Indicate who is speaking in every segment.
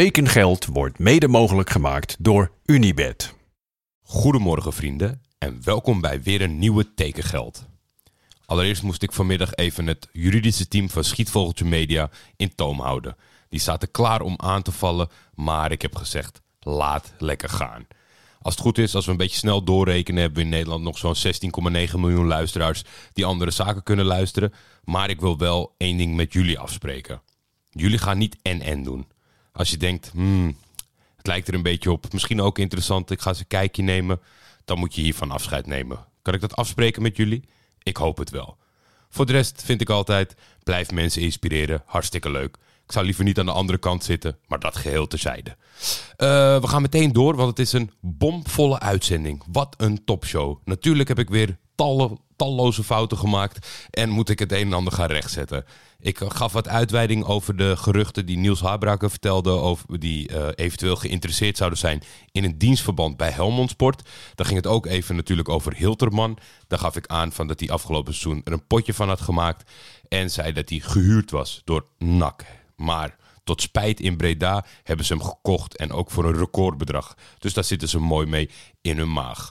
Speaker 1: Tekengeld wordt mede mogelijk gemaakt door Unibed.
Speaker 2: Goedemorgen vrienden en welkom bij weer een nieuwe Tekengeld. Allereerst moest ik vanmiddag even het juridische team van Schietvogeltje Media in toom houden. Die zaten klaar om aan te vallen, maar ik heb gezegd, laat lekker gaan. Als het goed is, als we een beetje snel doorrekenen, hebben we in Nederland nog zo'n 16,9 miljoen luisteraars die andere zaken kunnen luisteren. Maar ik wil wel één ding met jullie afspreken. Jullie gaan niet en-en doen. Als je denkt, hmm, het lijkt er een beetje op, misschien ook interessant, ik ga eens een kijkje nemen, dan moet je hiervan afscheid nemen. Kan ik dat afspreken met jullie? Ik hoop het wel. Voor de rest vind ik altijd, blijf mensen inspireren, hartstikke leuk. Ik zou liever niet aan de andere kant zitten, maar dat geheel terzijde. Uh, we gaan meteen door, want het is een bomvolle uitzending. Wat een topshow. Natuurlijk heb ik weer talloze fouten gemaakt en moet ik het een en ander gaan rechtzetten. Ik gaf wat uitweiding over de geruchten die Niels Habraken vertelde, over die uh, eventueel geïnteresseerd zouden zijn in een dienstverband bij Helmond Sport. Dan ging het ook even natuurlijk over Hilterman. Daar gaf ik aan van dat hij afgelopen seizoen er een potje van had gemaakt en zei dat hij gehuurd was door NAC. Maar tot spijt in Breda hebben ze hem gekocht en ook voor een recordbedrag. Dus daar zitten ze mooi mee in hun maag.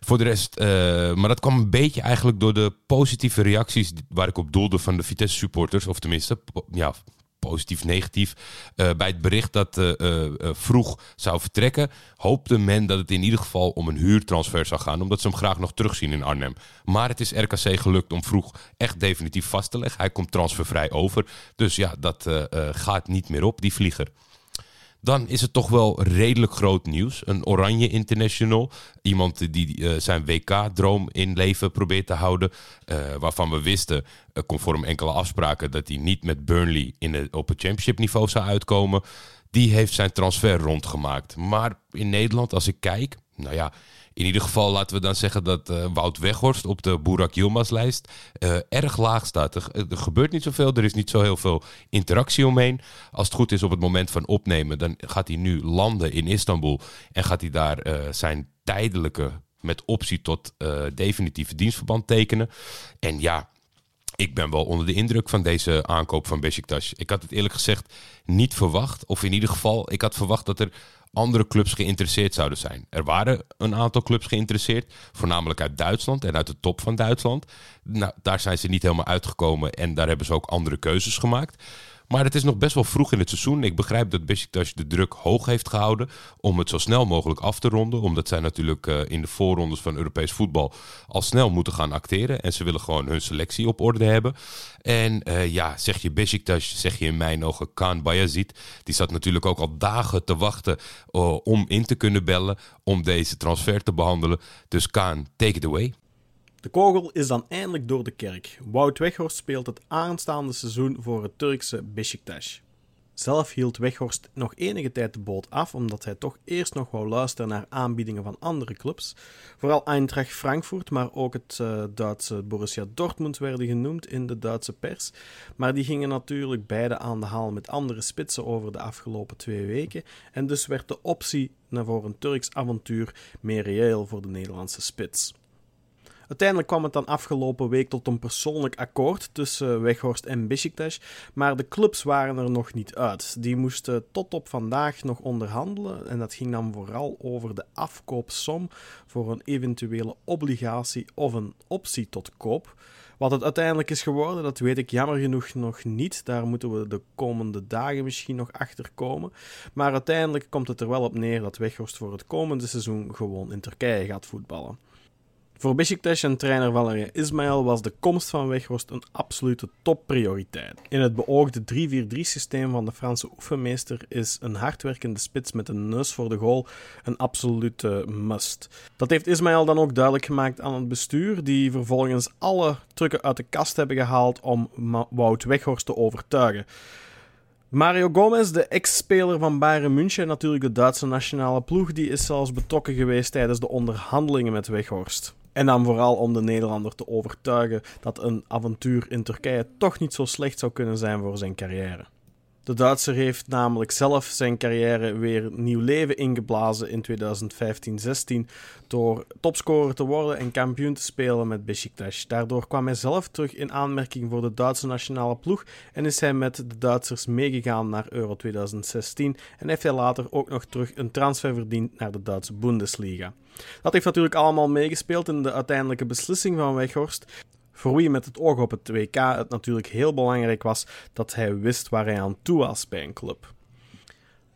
Speaker 2: Voor de rest, uh, maar dat kwam een beetje eigenlijk door de positieve reacties waar ik op doelde van de Vitesse supporters. Of tenminste, ja, positief, negatief. Uh, bij het bericht dat uh, vroeg zou vertrekken, hoopte men dat het in ieder geval om een huurtransfer zou gaan, omdat ze hem graag nog terugzien in Arnhem. Maar het is RKC gelukt om vroeg echt definitief vast te leggen. Hij komt transfervrij over. Dus ja, dat gaat niet meer op, die vlieger dan is het toch wel redelijk groot nieuws. Een Oranje International. Iemand die uh, zijn WK-droom in leven probeert te houden. Uh, waarvan we wisten, conform enkele afspraken, dat hij niet met Burnley in de, op het championship niveau zou uitkomen. Die heeft zijn transfer rondgemaakt. Maar in Nederland, als ik kijk, nou ja, in ieder geval laten we dan zeggen dat uh, Wout Weghorst op de Burak Yilmaz lijst uh, erg laag staat. Er, er, gebeurt niet zoveel, er is niet zo heel veel interactie omheen. Als het goed is op het moment van opnemen, dan gaat hij nu landen in Istanbul en gaat hij daar zijn tijdelijke met optie tot definitieve dienstverband tekenen. En ja, ik ben wel onder de indruk van deze aankoop van Besiktas. Ik had het eerlijk gezegd niet verwacht. Of in ieder geval, ik had verwacht dat er andere clubs geïnteresseerd zouden zijn. Er waren een aantal clubs geïnteresseerd, voornamelijk uit Duitsland en uit de top van Duitsland. Nou, daar zijn ze niet helemaal uitgekomen en daar hebben ze ook andere keuzes gemaakt. Maar het is nog best wel vroeg in het seizoen. Ik begrijp dat Besiktas de druk hoog heeft gehouden om het zo snel mogelijk af te ronden. Omdat zij natuurlijk uh, in de voorrondes van Europees voetbal al snel moeten gaan acteren. En ze willen gewoon hun selectie op orde hebben. En uh, ja, zeg je Besiktas, zeg je in mijn ogen Kaan Bayazid. Die zat natuurlijk ook al dagen te wachten uh, om in te kunnen bellen. Om deze transfer te behandelen. Dus Kaan, take it away.
Speaker 3: De kogel is dan eindelijk door de kerk. Wout Weghorst speelt het aanstaande seizoen voor het Turkse Beşiktaş. Zelf hield Weghorst nog enige tijd de boot af, omdat hij toch eerst nog wou luisteren naar aanbiedingen van andere clubs. Vooral Eintracht Frankfurt, maar ook het uh, Duitse Borussia Dortmund werden genoemd in de Duitse pers. Maar die gingen natuurlijk beide aan de haal met andere spitsen over de afgelopen twee weken. En dus werd de optie voor een Turks avontuur meer reëel voor de Nederlandse spits. Uiteindelijk kwam het dan afgelopen week tot een persoonlijk akkoord tussen Weghorst en Besiktas, maar de clubs waren er nog niet uit. Die moesten tot op vandaag nog onderhandelen en dat ging dan vooral over de afkoopsom voor een eventuele obligatie of een optie tot koop. Wat het uiteindelijk is geworden, dat weet ik jammer genoeg nog niet. Daar moeten we de komende dagen misschien nog achter komen. Maar uiteindelijk komt het er wel op neer dat Weghorst voor het komende seizoen gewoon in Turkije gaat voetballen. Voor Besiktas en trainer Valeria Ismail was de komst van Weghorst een absolute topprioriteit. In het beoogde 3-4-3-systeem van de Franse oefenmeester is een hardwerkende spits met een neus voor de goal een absolute must. Dat heeft Ismail dan ook duidelijk gemaakt aan het bestuur, die vervolgens alle trucken uit de kast hebben gehaald om Wout Weghorst te overtuigen. Mario Gomez, de ex-speler van Bayern München, natuurlijk de Duitse nationale ploeg, die is zelfs betrokken geweest tijdens de onderhandelingen met Weghorst. En dan vooral om de Nederlander te overtuigen dat een avontuur in Turkije toch niet zo slecht zou kunnen zijn voor zijn carrière. De Duitser heeft namelijk zelf zijn carrière weer nieuw leven ingeblazen in 2015-16 door topscorer te worden en kampioen te spelen met Besiktas. Daardoor kwam hij zelf terug in aanmerking voor de Duitse nationale ploeg en is hij met de Duitsers meegegaan naar Euro 2016 en heeft hij later ook nog terug een transfer verdiend naar de Duitse Bundesliga. Dat heeft natuurlijk allemaal meegespeeld in de uiteindelijke beslissing van Weghorst voor wie met het oog op het WK het natuurlijk heel belangrijk was dat hij wist waar hij aan toe was bij een club.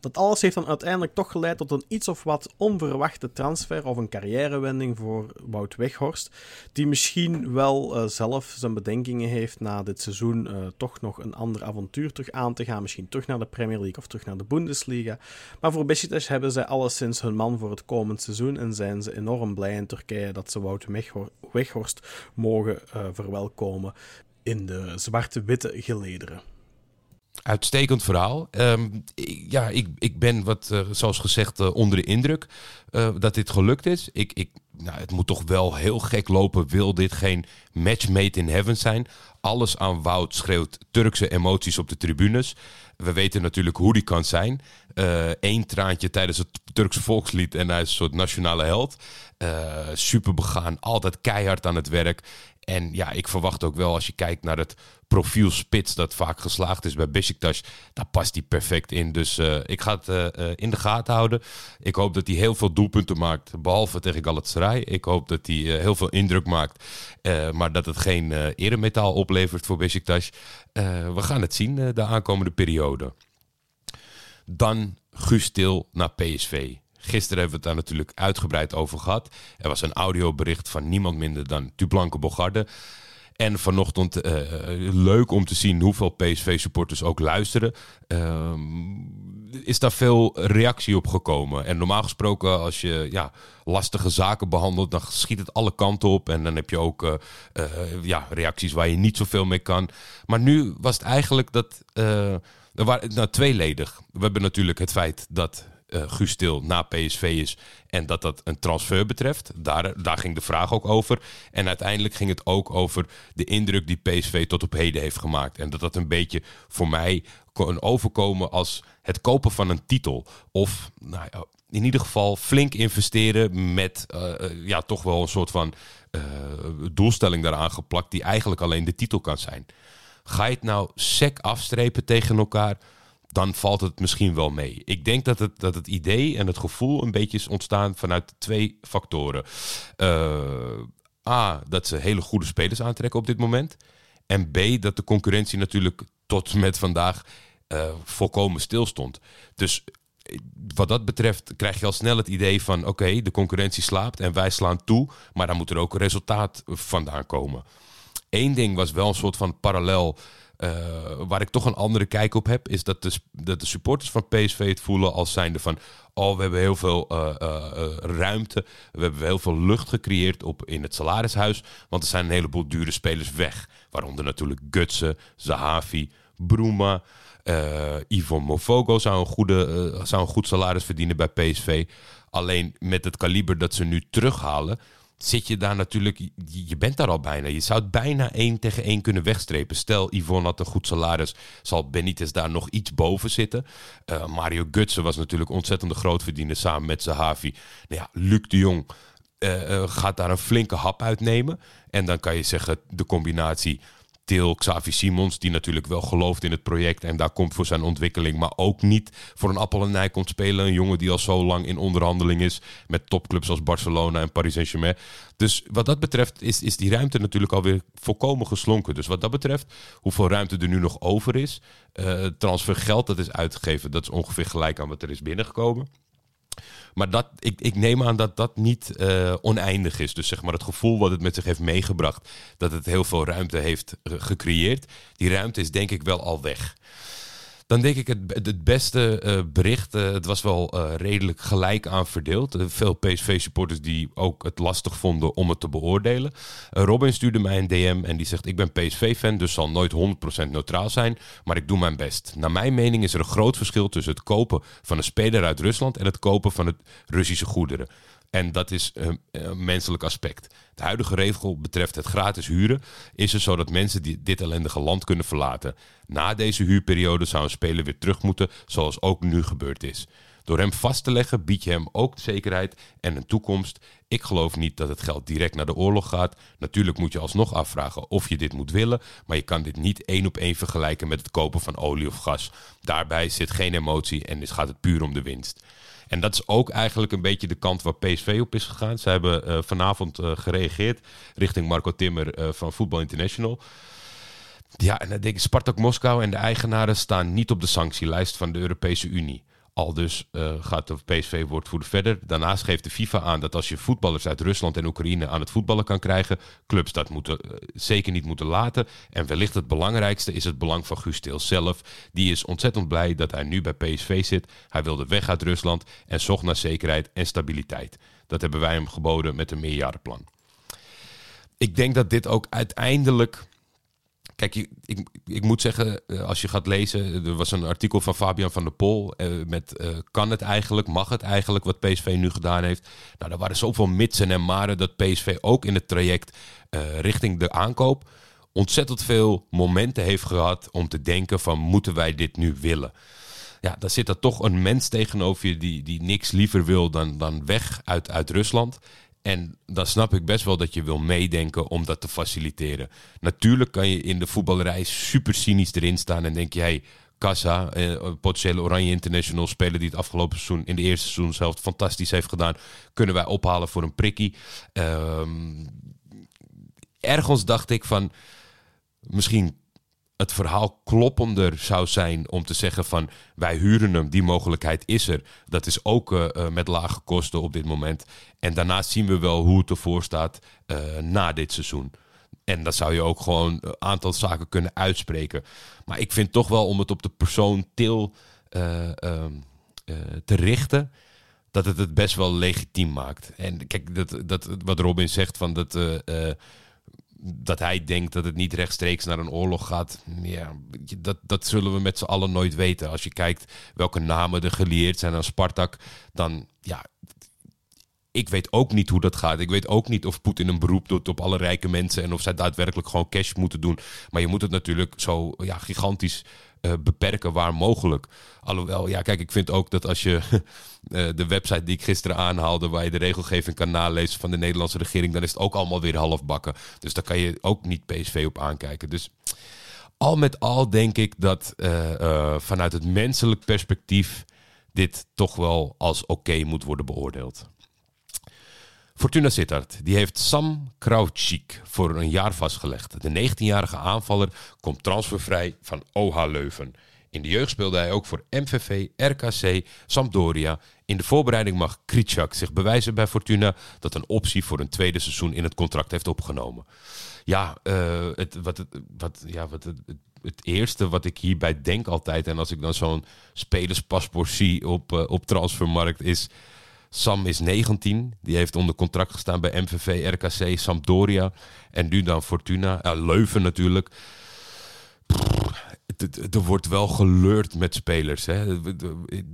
Speaker 3: Dat alles heeft dan uiteindelijk toch geleid tot een iets of wat onverwachte transfer of een carrièrewending voor Wout Weghorst, die misschien wel uh, zelf zijn bedenkingen heeft na dit seizoen uh, toch nog een ander avontuur terug aan te gaan, misschien terug naar de Premier League of terug naar de Bundesliga. Maar voor Besiktas hebben zij alleszins hun man voor het komend seizoen en zijn ze enorm blij in Turkije dat ze Wout Weghorst mogen uh, verwelkomen in de zwarte-witte gelederen.
Speaker 2: Uitstekend verhaal. Ehm, ja, ik, ik ben wat, uh, zoals gezegd, uh, onder de indruk uh, dat dit gelukt is. Ik, ik, nou, het moet toch wel heel gek lopen. Wil dit geen match made in heaven zijn? Alles aan Wout schreeuwt Turkse emoties op de tribunes. We weten natuurlijk hoe die kan zijn. Eén traantje tijdens het Turkse volkslied en hij is een soort nationale held. super begaan, altijd keihard aan het werk. En ja, ik verwacht ook wel als je kijkt naar het profiel spits dat vaak geslaagd is bij Besiktas, daar past hij perfect in. Dus uh, ik ga het in de gaten houden. Ik hoop dat hij heel veel doelpunten maakt, behalve tegen Galatasaray. Ik hoop dat hij uh, heel veel indruk maakt, maar dat het geen eremetaal oplevert voor Besiktas. we gaan het zien de aankomende periode. Dan Guus Til naar PSV. Gisteren hebben we het daar natuurlijk uitgebreid over gehad. Er was een audiobericht van niemand minder dan Tublanke Bogarde. En vanochtend uh, leuk om te zien hoeveel PSV-supporters ook luisteren. Uh, is daar veel reactie op gekomen. En normaal gesproken, als je ja, lastige zaken behandelt, dan schiet het alle kanten op. En dan heb je ook uh, ja, reacties waar je niet zoveel mee kan. Maar nu was het eigenlijk dat. er waren, nou, tweeledig. We hebben natuurlijk het feit dat uh, na PSV is. En dat dat een transfer betreft. Daar, daar ging de vraag ook over. En uiteindelijk ging het ook over de indruk die PSV tot op heden heeft gemaakt. En dat dat een beetje voor mij kon overkomen als het kopen van een titel. Of nou in ieder geval flink investeren met uh, ja, toch wel een soort van doelstelling daaraan geplakt. Die eigenlijk alleen de titel kan zijn. Ga je het nou sec afstrepen tegen elkaar? Dan valt het misschien wel mee. Ik denk dat het, dat het idee en het gevoel een beetje is ontstaan vanuit twee factoren. Uh, A, dat ze hele goede spelers aantrekken op dit moment. En B, dat de concurrentie natuurlijk tot met vandaag uh, volkomen stilstond. Dus eh, wat dat betreft krijg je al snel het idee van... oké, de concurrentie slaapt en wij slaan toe... maar dan moet er ook een resultaat vandaan komen. Eén ding was wel een soort van parallel waar ik toch een andere kijk op heb, is dat de, dat de supporters van PSV het voelen als zijnde van... oh, we hebben heel veel uh, uh, ruimte, we hebben heel veel lucht gecreëerd op, in het salarishuis... want er zijn een heleboel dure spelers weg. Waaronder natuurlijk Gutsen, Zahavi, Bruma... Uh, Mofogo zou een, goede, zou een goed salaris verdienen bij PSV. Alleen met het kaliber dat ze nu terughalen, zit je daar natuurlijk, je bent daar al bijna. Je zou het bijna één tegen één kunnen wegstrepen. Stel, Yvonne had een goed salaris, zal Benitez daar nog iets boven zitten. Uh, Mario Gutsen was natuurlijk ontzettend grootverdiener samen met Zahavi. Nou ja, Luc de Jong uh, uh, gaat daar een flinke hap uitnemen. En dan kan je zeggen, de combinatie Til, Xavi Simons, die natuurlijk wel gelooft in het project en daar komt voor zijn ontwikkeling, maar ook niet voor een appel en nij komt spelen. Een jongen die al zo lang in onderhandeling is met topclubs als Barcelona en Paris Saint-Germain. Dus wat dat betreft is, is die ruimte natuurlijk alweer volkomen geslonken. Dus wat dat betreft, hoeveel ruimte er nu nog over is, uh, transfergeld dat is uitgegeven, dat is ongeveer gelijk aan wat er is binnengekomen. Maar dat, ik, ik neem aan dat dat niet uh, oneindig is. Dus zeg maar het gevoel wat het met zich heeft meegebracht, dat het heel veel ruimte heeft gecreëerd, die ruimte is denk ik wel al weg. Dan denk ik het, het beste uh, bericht. Uh, het was wel uh, redelijk gelijk aan verdeeld. veel PSV-supporters die ook het lastig vonden om het te beoordelen. Robin stuurde mij een DM en die zegt: Ik ben PSV-fan, dus zal nooit 100% neutraal zijn. Maar ik doe mijn best. Naar mijn mening is er een groot verschil tussen het kopen van een speler uit Rusland en het kopen van het Russische goederen. En dat is een, menselijk aspect. De huidige regel betreft het gratis huren is er zodat mensen die dit ellendige land kunnen verlaten. Na deze huurperiode zou een speler weer terug moeten, zoals ook nu gebeurd is. Door hem vast te leggen bied je hem ook zekerheid en een toekomst. Ik geloof niet dat het geld direct naar de oorlog gaat. Natuurlijk moet je alsnog afvragen of je dit moet willen, maar je kan dit niet één op één vergelijken met het kopen van olie of gas. Daarbij zit geen emotie en dus gaat het puur om de winst. En dat is ook eigenlijk een beetje de kant waar PSV op is gegaan. Ze hebben uh, vanavond uh, gereageerd richting Marco Timmer uh, van Football International. Ja, en dan denk ik, Spartak Moskou en de eigenaren staan niet op de sanctielijst van de Europese Unie. Al dus uh, gaat de PSV-woordvoerder verder. Daarnaast geeft de FIFA aan dat als je voetballers uit Rusland en Oekraïne aan het voetballen kan krijgen, clubs dat moeten, uh, zeker niet moeten laten. En wellicht het belangrijkste is het belang van Guus Til zelf. Die is ontzettend blij dat hij nu bij PSV zit. Hij wilde weg uit Rusland en zocht naar zekerheid en stabiliteit. Dat hebben wij hem geboden met een meerjarenplan. Ik denk dat dit ook uiteindelijk Kijk, ik, ik moet zeggen, eh, als je gaat lezen, er was een artikel van Fabian van der Pol met uh, kan het eigenlijk, mag het eigenlijk, wat PSV nu gedaan heeft. Nou, er waren zoveel mitsen en maren dat PSV ook in het traject richting de aankoop ontzettend veel momenten heeft gehad om te denken van moeten wij dit nu willen? Ja, daar zit er toch een mens tegenover je die, die niks liever wil dan, dan weg uit, uit Rusland. En dan snap ik best wel dat je wil meedenken om dat te faciliteren. Natuurlijk kan je in de voetballerij super cynisch erin staan en denk je, Casa, eh, potentiële Oranje International speler die het afgelopen seizoen in de eerste seizoen zelf fantastisch heeft gedaan, kunnen wij ophalen voor een prikkie. Um, ergens dacht ik van, misschien het verhaal kloppender zou zijn om te zeggen van wij huren hem, die mogelijkheid is er. Dat is ook uh, met lage kosten op dit moment. En daarnaast zien we wel hoe het ervoor staat uh, na dit seizoen. En dat zou je ook gewoon een aantal zaken kunnen uitspreken. Maar ik vind toch wel om het op de persoon Til uh, te richten, dat het het best wel legitiem maakt. En kijk, dat, dat, wat Robin zegt van dat dat hij denkt dat het niet rechtstreeks naar een oorlog gaat. Ja, dat, dat zullen we met z'n allen nooit weten. Als je kijkt welke namen er gelieerd zijn aan Spartak, dan ja. Ik weet ook niet hoe dat gaat. Ik weet ook niet of Poetin een beroep doet op alle rijke mensen en of zij daadwerkelijk gewoon cash moeten doen. Maar je moet het natuurlijk zo ja, gigantisch uh, beperken waar mogelijk. Alhoewel, ja, kijk, ik vind ook dat als je uh, de website die ik gisteren aanhaalde, waar je de regelgeving kan nalezen van de Nederlandse regering, dan is het ook allemaal weer half bakken. Dus daar kan je ook niet PSV op aankijken. Dus al met al denk ik dat uh, vanuit het menselijk perspectief dit toch wel als oké moet worden beoordeeld. Fortuna Sittard die heeft Sam Krautschik voor een jaar vastgelegd. De 19-jarige aanvaller komt transfervrij van OH Leuven. In de jeugd speelde hij ook voor MVV, RKC, Sampdoria. In de voorbereiding mag Kritschak zich bewijzen bij Fortuna dat een optie voor een tweede seizoen in het contract heeft opgenomen. Ja, uh, het, wat, wat, ja wat het, het, eerste wat ik hierbij denk altijd, en als ik dan zo'n spelerspaspoort zie op, uh, op transfermarkt, is Sam is 19. Die heeft onder contract gestaan bij MVV, RKC, Sampdoria. En nu dan Fortuna. Leuven natuurlijk. Er wordt wel geleurd met spelers. Hè.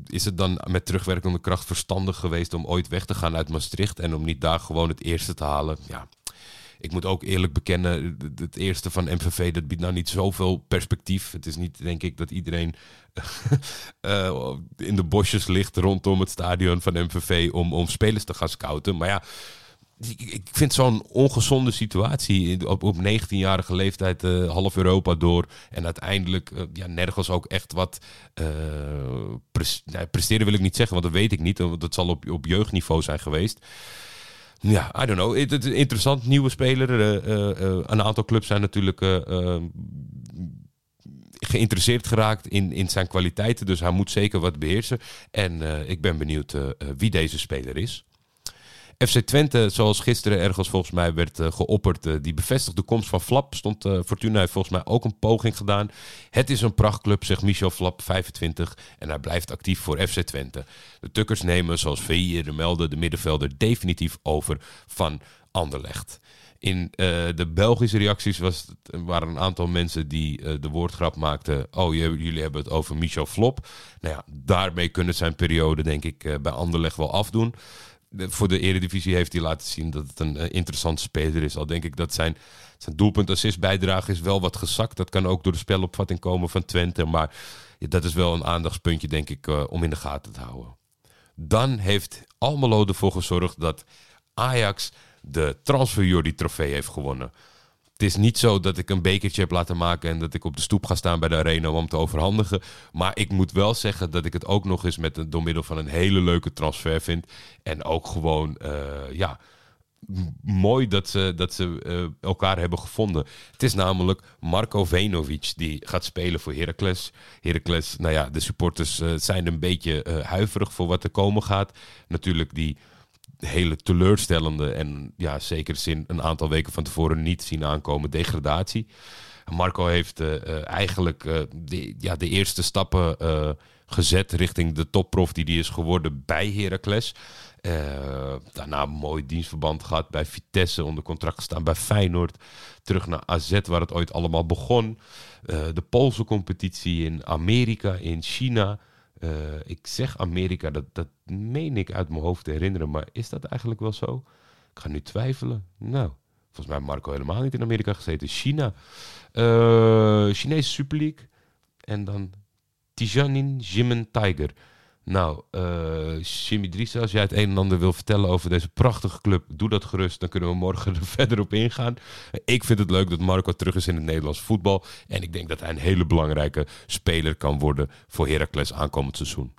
Speaker 2: Is het dan met terugwerkende kracht verstandig geweest om ooit weg te gaan uit Maastricht en om niet daar gewoon het eerste te halen? Ja, ik moet ook eerlijk bekennen, het eerste van MVV, dat biedt nou niet zoveel perspectief. Het is niet, denk ik, dat iedereen uh, in de bosjes ligt rondom het stadion van MVV om, om spelers te gaan scouten. Maar ja, ik vind zo'n ongezonde situatie op, op 19-jarige leeftijd uh, half Europa door en uiteindelijk uh, ja, nergens ook echt wat uh, pres presteren wil ik niet zeggen, want dat weet ik niet. Want dat zal op, op jeugdniveau zijn geweest. Ja, I don't know. Het, is interessant, nieuwe speler. een aantal clubs zijn natuurlijk geïnteresseerd geraakt in, in zijn kwaliteiten. Dus hij moet zeker wat beheersen. En ik ben benieuwd wie deze speler is. FC Twente, zoals gisteren ergens volgens mij werd uh, geopperd, uh, die bevestigt de komst van Flap. Stond uh, Fortuna heeft volgens mij ook een poging gedaan. Het is een prachtclub, zegt Michel Flap, 25. En hij blijft actief voor FC Twente. De Tukkers nemen, zoals VI eerder meldde, de middenvelder definitief over van Anderlecht. In de Belgische reacties was het, waren een aantal mensen die de woordgrap maakten. Oh, jullie hebben het over Michel Flop. Nou ja, daarmee kunnen zijn periode, denk ik, bij Anderlecht wel afdoen voor de Eredivisie heeft hij laten zien dat het een eh, interessante speler is. Al denk ik dat zijn, zijn doelpunt-assist bijdrage is wel wat gezakt. Dat kan ook door de spelopvatting komen van Twente. Maar dat is wel een aandachtspuntje, denk ik, eh, om in de gaten te houden. Dan heeft Almelo ervoor gezorgd dat Ajax de Transfer trofee heeft gewonnen. Het is niet zo dat ik een bekertje heb laten maken en dat ik op de stoep ga staan bij de arena om hem te overhandigen. Maar ik moet wel zeggen dat ik het ook nog eens met een, door middel van een hele leuke transfer vind. En ook gewoon, eh, ja, mooi dat ze, dat ze eh, elkaar hebben gevonden. Het is namelijk Marco Venovic die gaat spelen voor Heracles. Heracles, nou ja, de supporters eh, zijn een beetje huiverig voor wat er komen gaat. Natuurlijk die hele teleurstellende en ja, zeker zin een aantal weken van tevoren niet zien aankomen degradatie. Marco heeft eh, eh, eigenlijk eh, de, ja, de eerste stappen gezet richting de topprof die die is geworden bij Heracles. Daarna een mooi dienstverband gehad bij Vitesse, onder contract gestaan bij Feyenoord. Terug naar AZ, waar het ooit allemaal begon. De Poolse competitie in Amerika, in China. Eh, ik zeg Amerika, dat, dat meen ik uit mijn hoofd te herinneren, maar is dat eigenlijk wel zo? Ik ga nu twijfelen. Nou, volgens mij Marco helemaal niet in Amerika gezeten. China. Eh Chinese Super. En dan Tijanin Jimen Tiger. Nou, eh Jimmy Driessen, als jij het een en ander wil vertellen over deze prachtige club, doe dat gerust. Dan kunnen we morgen er verder op ingaan. Ik vind het leuk dat Marco terug is in het Nederlands voetbal. En ik denk dat hij een hele belangrijke speler kan worden voor Heracles aankomend seizoen.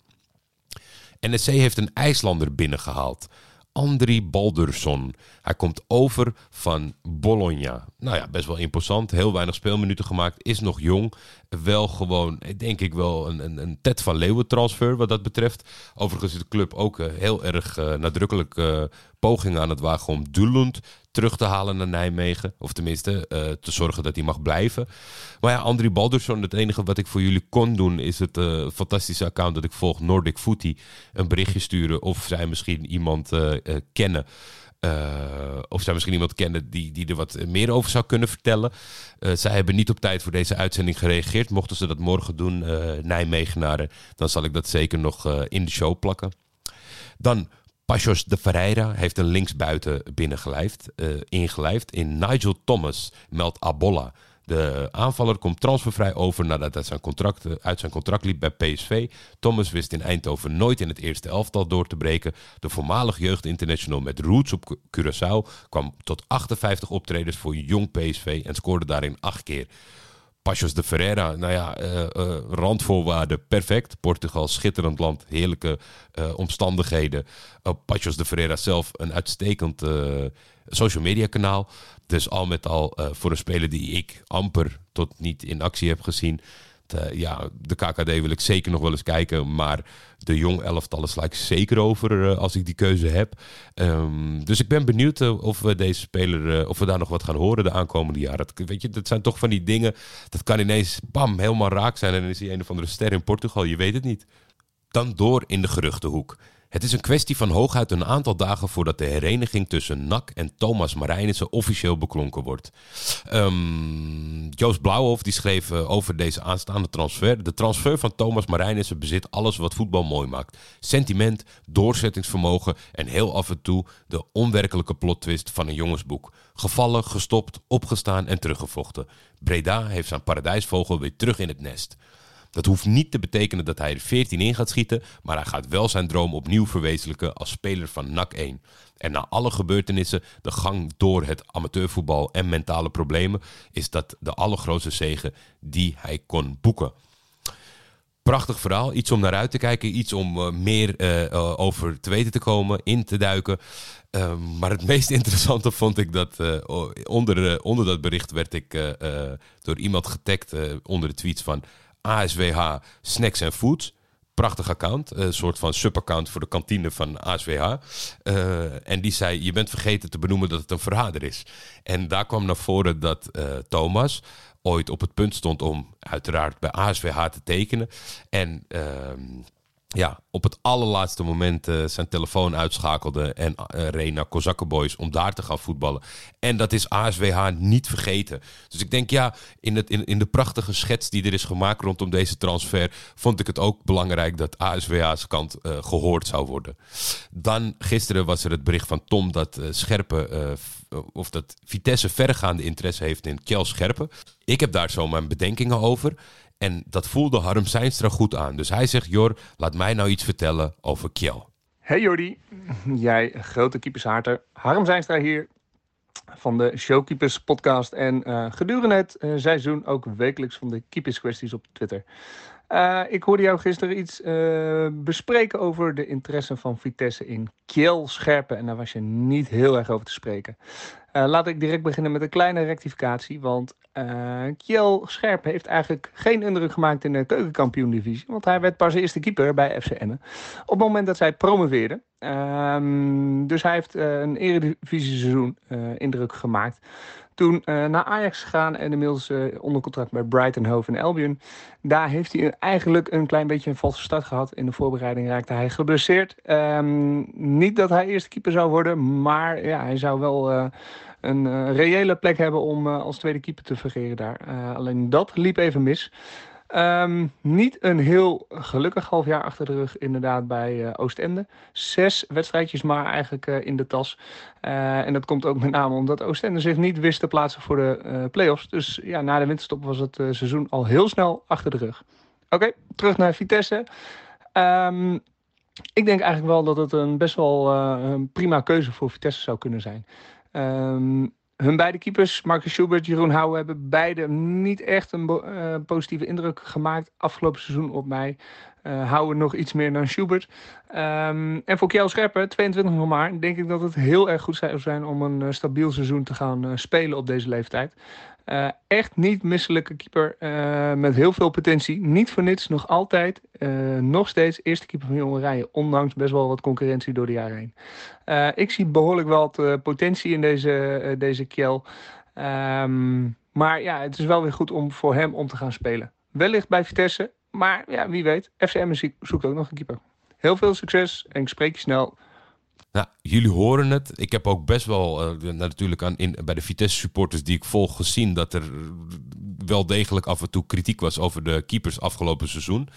Speaker 2: NSC heeft een IJslander binnengehaald. Andri Baldursson. Hij komt over van Bologna. Nou ja, best wel imposant. Heel weinig speelminuten gemaakt. Is nog jong. Wel gewoon, denk ik wel, een, een, een Ted van Leeuwen transfer wat dat betreft. Overigens is de club ook eh, heel erg eh, nadrukkelijk eh, pogingen aan het wagen om Dulund terug te halen naar Nijmegen. Of tenminste, te zorgen dat hij mag blijven. Maar ja, Andri Baldursson, het enige wat ik voor jullie kon doen... is het fantastische account dat ik volg, Nordic Footy... een berichtje sturen of zij misschien iemand kennen... eh, of zij misschien iemand kennen die, die er wat meer over zou kunnen vertellen. Eh, zij hebben niet op tijd voor deze uitzending gereageerd. Mochten ze dat morgen doen, eh Nijmegenaren... dan zal ik dat zeker nog in de show plakken. Dan Pachos de Ferreira heeft een linksbuiten binnengelijfd, ingelijfd in Nigel Thomas, meldt Abolla. De aanvaller komt transfervrij over nadat hij zijn contract, eh, uit zijn contract liep bij PSV. Thomas wist in Eindhoven nooit in het eerste elftal door te breken. De voormalig jeugdinternational met roots op Curaçao kwam tot 58 optredens voor jong PSV en scoorde daarin acht keer. Pachos de Ferreira, nou ja, eh, eh, randvoorwaarden perfect. Portugal, schitterend land, heerlijke eh, omstandigheden. Pachos de Ferreira zelf een uitstekend social media kanaal. Dus al met al voor een speler die ik amper tot niet in actie heb gezien. De, ja, de KKD wil ik zeker nog wel eens kijken. Maar de jong elftallen sla ik zeker over eh, als ik die keuze heb. Ehm, dus ik ben benieuwd eh, of we deze speler, eh, of we daar nog wat gaan horen de aankomende jaren. Dat, weet je, dat zijn toch van die dingen. Dat kan ineens bam, helemaal raak zijn. En dan is hij een of andere ster in Portugal. Je weet het niet. Dan door in de geruchtenhoek. Het is een kwestie van hooguit een aantal dagen voordat de hereniging tussen NAC en Thomas Marijnissen officieel beklonken wordt. Ehm, Joost Blauwhof die schreef eh, over deze aanstaande transfer. De transfer van Thomas Marijnissen bezit alles wat voetbal mooi maakt. Sentiment, doorzettingsvermogen en heel af en toe de onwerkelijke plotwist van een jongensboek. Gevallen, gestopt, opgestaan en teruggevochten. Breda heeft zijn paradijsvogel weer terug in het nest. Dat hoeft niet te betekenen dat hij er 14 in gaat schieten, maar hij gaat wel zijn droom opnieuw verwezenlijken als speler van NAC 1. En na alle gebeurtenissen, de gang door het amateurvoetbal en mentale problemen, is dat de allergrootste zegen die hij kon boeken. Prachtig verhaal, iets om naar uit te kijken, iets om eh, meer eh, eh, over te weten te komen, in te duiken. Ehm, maar het meest interessante vond ik dat onder, onder dat bericht werd ik door iemand getagd onder de tweets van ASWH Snacks and Foods. Prachtig account, een soort van subaccount voor de kantine van ASWH. Eh, en die zei, je bent vergeten te benoemen dat het een verrader is. En daar kwam naar voren dat eh, Thomas ooit op het punt stond om uiteraard bij ASWH te tekenen. En ehm, ja, op het allerlaatste moment uh, zijn telefoon uitschakelde en uh, reed naar Kozakkenboys om daar te gaan voetballen. En dat is ASWH niet vergeten. Dus ik denk ja, in, het, in, in de prachtige schets die er is gemaakt rondom deze transfer, vond ik het ook belangrijk dat ASWH's kant uh, gehoord zou worden. Dan gisteren was er het bericht van Tom dat Scherpen, of dat Vitesse verregaande interesse heeft in Kjell Scherpen. Ik heb daar zo mijn bedenkingen over. En dat voelde Harm Seinstra goed aan. Dus hij zegt, Jor, laat mij nou iets vertellen over Kjell.
Speaker 4: Hey Jordi, jij grote keepershaarter. Harm Zijnstra hier van de Showkeepers podcast. En uh, gedurende het uh, seizoen ook wekelijks van de keeperskwesties op Twitter. Uh, ik hoorde jou gisteren iets bespreken over de interesse van Vitesse in Kjell Scherpen. En daar was je niet heel erg over te spreken. laat ik direct beginnen met een kleine rectificatie. Want uh, Kjell Scherp heeft eigenlijk geen indruk gemaakt in de keukenkampioen-divisie. Want hij werd pas eerste keeper bij FC Emmen. Op het moment dat zij promoveerden. Um, dus hij heeft een eredivisie-seizoen indruk gemaakt. Toen naar Ajax gegaan en inmiddels onder contract bij Brighton Hove en Albion. Daar heeft hij eigenlijk een klein beetje een valse start gehad. In de voorbereiding raakte hij geblesseerd. Um, niet dat hij eerste keeper zou worden, maar ja, hij zou wel een uh, reële plek hebben om uh, als tweede keeper te fungeren daar. Uh, alleen dat liep even mis. Um, niet een heel gelukkig half jaar achter de rug inderdaad bij Oostende. Zes wedstrijdjes maar eigenlijk in de tas. en dat komt ook met name omdat Oostende zich niet wist te plaatsen voor de play-offs. Dus ja, na de winterstop was het seizoen al heel snel achter de rug. Oké, terug naar Vitesse. Um, ik denk eigenlijk wel dat het een best wel een prima keuze voor Vitesse zou kunnen zijn. Um, hun beide keepers, Marcus Schubert, Jeroen Houwen, hebben beide niet echt een uh, positieve indruk gemaakt afgelopen seizoen op mij. Uh, Houwen nog iets meer dan Schubert. Um, en voor Kjell Scherper, 22 nog maar, denk ik dat het heel erg goed zou zijn om een uh, stabiel seizoen te gaan spelen op deze leeftijd. Echt niet misselijke keeper met heel veel potentie. Niet voor niets, nog altijd, nog steeds eerste keeper van Hongarije. Ondanks best wel wat concurrentie door de jaren heen. ik zie behoorlijk wat potentie in deze, deze Kjell. Um, maar ja, het is wel weer goed om voor hem om te gaan spelen. Wellicht bij Vitesse, maar ja, wie weet. FCM zoekt ook nog een keeper. Heel veel succes en ik spreek je snel.
Speaker 2: Nou, jullie horen het. Ik heb ook best wel uh, natuurlijk aan, in, bij de Vitesse supporters die ik volg gezien dat er wel degelijk af en toe kritiek was over de keepers afgelopen seizoen.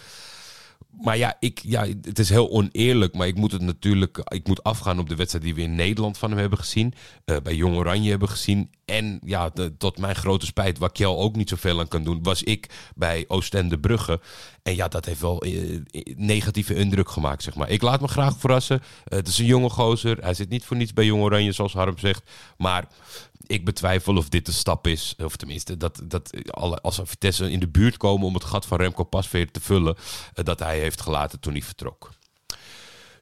Speaker 2: Maar ja, ik, ja, het is heel oneerlijk. Maar ik moet het natuurlijk. Ik moet afgaan op de wedstrijd die we in Nederland van hem hebben gezien. Uh, bij Jong Oranje hebben gezien. En ja, tot mijn grote spijt, waar Kjell ook niet zoveel aan kan doen, was ik bij Oostende Brugge. En ja, dat heeft wel uh, negatieve indruk gemaakt, zeg maar. Ik laat me graag verrassen. Uh, het is een jonge gozer. Hij zit niet voor niets bij Jong Oranje, zoals Harm zegt. Maar ik betwijfel of dit de stap is. Of tenminste, dat, dat alle, als Vitesse in de buurt komen om het gat van Remco Pasveer te vullen, dat hij heeft gelaten toen hij vertrok.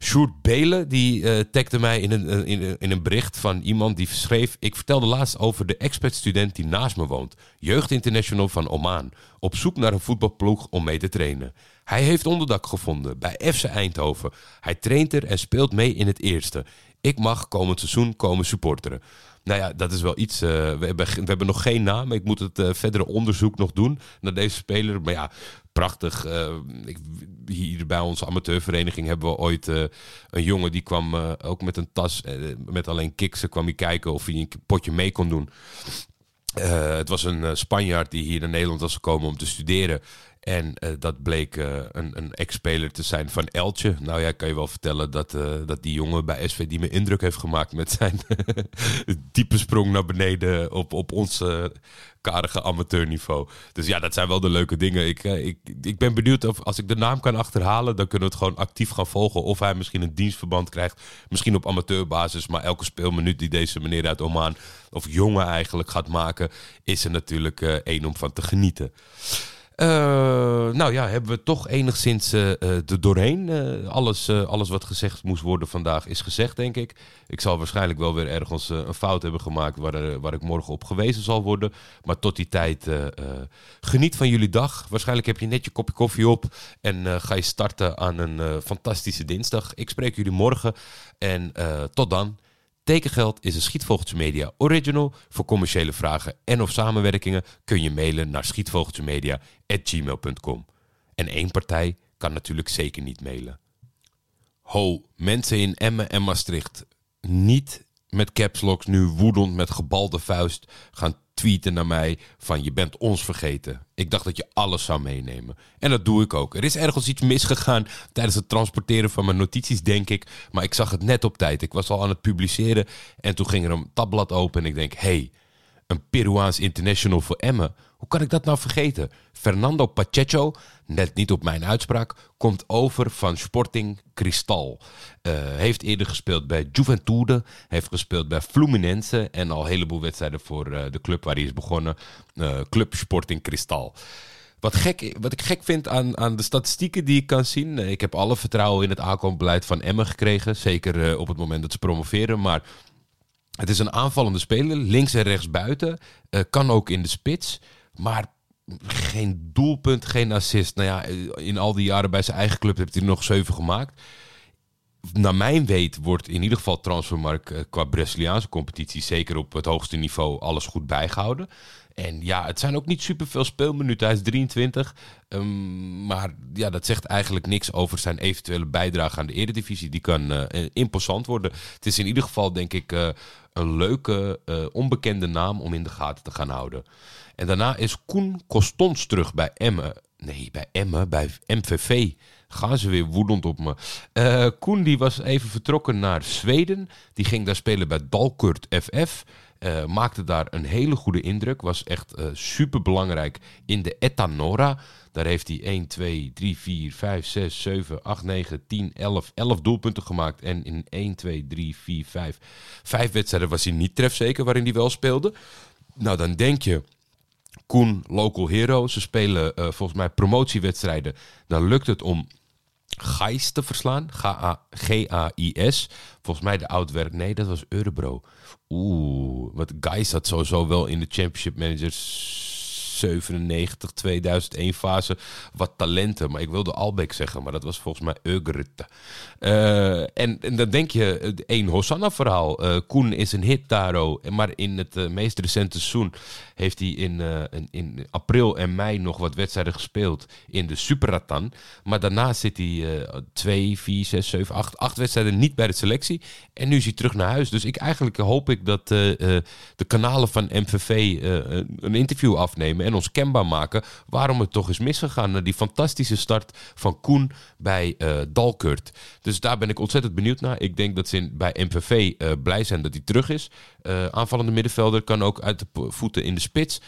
Speaker 2: Sjoerd Belen die uh, tagde mij in een, in, in, een bericht van iemand die schreef... Ik vertelde laatst over de expert-student die naast me woont. Jeugdinternational van Oman. Op zoek naar een voetbalploeg om mee te trainen. Hij heeft onderdak gevonden bij FC Eindhoven. Hij traint er en speelt mee in het eerste. Ik mag komend seizoen komen supporteren. Nou ja, dat is wel iets. Uh, we, hebben, we hebben nog geen naam. Ik moet het uh, verdere onderzoek nog doen naar deze speler. Maar ja, prachtig. Uh, ik, hier bij onze amateurvereniging hebben we ooit een jongen die kwam ook met een tas met alleen kiksen. kwam hij kijken of hij een potje mee kon doen. het was een Spanjaard die hier naar Nederland was gekomen om te studeren. En uh, dat bleek uh, een, een ex-speler te zijn van Eltje. Nou ja, kan je wel vertellen dat, uh, dat die jongen bij SV die me indruk heeft gemaakt met zijn diepe sprong naar beneden op, op ons karige amateurniveau. Dus ja, dat zijn wel de leuke dingen. Ik, ik, ik ben benieuwd of als ik de naam kan achterhalen, dan kunnen we het gewoon actief gaan volgen. Of hij misschien een dienstverband krijgt, misschien op amateurbasis. Maar elke speelminuut die deze meneer uit Oman, of jongen eigenlijk, gaat maken, is er natuurlijk één om van te genieten. Uh, nou ja, hebben we toch enigszins uh, er doorheen. Alles, alles wat gezegd moest worden vandaag is gezegd, denk ik. Ik zal waarschijnlijk wel weer ergens een fout hebben gemaakt waar, waar ik morgen op gewezen zal worden. Maar tot die tijd, geniet van jullie dag. Waarschijnlijk heb je net je kopje koffie op en ga je starten aan een fantastische dinsdag. Ik spreek jullie morgen en tot dan. Tekengeld is een Schietvogeltje Media original. Voor commerciële vragen en of samenwerkingen kun je mailen naar schietvogeltjemedia.gmail.com. En één partij kan natuurlijk zeker niet mailen. Ho, mensen in Emmen en Maastricht. Niet met caps locks nu woedend met gebalde vuist gaan tweeten naar mij van je bent ons vergeten. Ik dacht dat je alles zou meenemen. En dat doe ik ook. Er is ergens iets misgegaan tijdens het transporteren van mijn notities, denk ik. Maar ik zag het net op tijd. Ik was al aan het publiceren en toen ging er een tabblad open en ik denk, hey, een Peruaans international voor Emmen. Hoe kan ik dat nou vergeten? Fernando Pacheco, net niet op mijn uitspraak, komt over van Sporting Cristal. Uh, heeft eerder gespeeld bij Juventude, heeft gespeeld bij Fluminense en al een heleboel wedstrijden voor uh, de club waar hij is begonnen, uh, Club Sporting Cristal. Wat, gek, wat ik gek vind aan, aan de statistieken die ik kan zien. Ik heb alle vertrouwen in het aankomstbeleid van Emmen gekregen. Zeker op het moment dat ze promoveren. Maar het is een aanvallende speler, links en rechts buiten. Kan ook in de spits. Maar geen doelpunt, geen assist. Nou ja, in al die jaren bij zijn eigen club heeft hij er nog zeven gemaakt. Naar mijn weet wordt in ieder geval transfermarkt uh, qua Braziliaanse competitie zeker op het hoogste niveau alles goed bijgehouden. En ja, het zijn ook niet superveel speelminuten. Hij is 23. Um, maar ja, dat zegt eigenlijk niks over zijn eventuele bijdrage aan de Eredivisie. Die kan uh, imposant worden. Het is in ieder geval, denk ik, uh, een leuke, onbekende naam om in de gaten te gaan houden. En daarna is Koen Costons terug bij Emmen. Nee, bij Emmen, bij MVV. Gaan ze weer woedend op me. Koen die was even vertrokken naar Zweden. Die ging daar spelen bij Dalkurt FF. Uh, maakte daar een hele goede indruk. Was echt uh, super belangrijk in de Etanora. Daar heeft hij 1, 2, 3, 4, 5, 6, 7, 8, 9, 10, 11, 11 doelpunten gemaakt. En in 1, 2, 3, 4, 5. Vijf wedstrijden was hij niet trefzeker waarin hij wel speelde. Nou, dan denk je. Koen, local hero. Ze spelen uh, volgens mij promotiewedstrijden. Dan lukt het om Gais te verslaan. G-A-I-S. Volgens mij de oud-werk. Nee, dat was Eurebro. Oeh, wat Gais had sowieso wel in de Championship Managers 97, 2001 fase wat talenten. Maar ik wilde Albeck zeggen, maar dat was volgens mij Eugrit. Uh, en, en, dan denk je, één Hosanna-verhaal. Uh, Koen is een hit daar, maar in het uh, meest recente seizoen heeft hij in, in, in, april en mei nog wat wedstrijden gespeeld in de Superratan. Maar daarna zit hij twee, vier, zes, zeven, acht, acht wedstrijden niet bij de selectie. En nu is hij terug naar huis. Dus ik eigenlijk hoop ik dat de kanalen van MVV een interview afnemen en ons kenbaar maken waarom het toch is misgegaan na die fantastische start van Koen bij uh, Dalkurt. Dus daar ben ik ontzettend benieuwd naar. Ik denk dat ze in, bij MVV uh, blij zijn dat hij terug is. Uh, aanvallende middenvelder kan ook uit de voeten in de spits.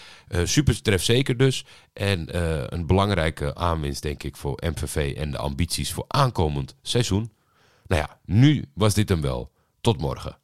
Speaker 2: super trefzeker dus. En een belangrijke aanwinst denk ik voor MVV en de ambities voor aankomend seizoen. Nou ja, nu was dit hem wel. Tot morgen.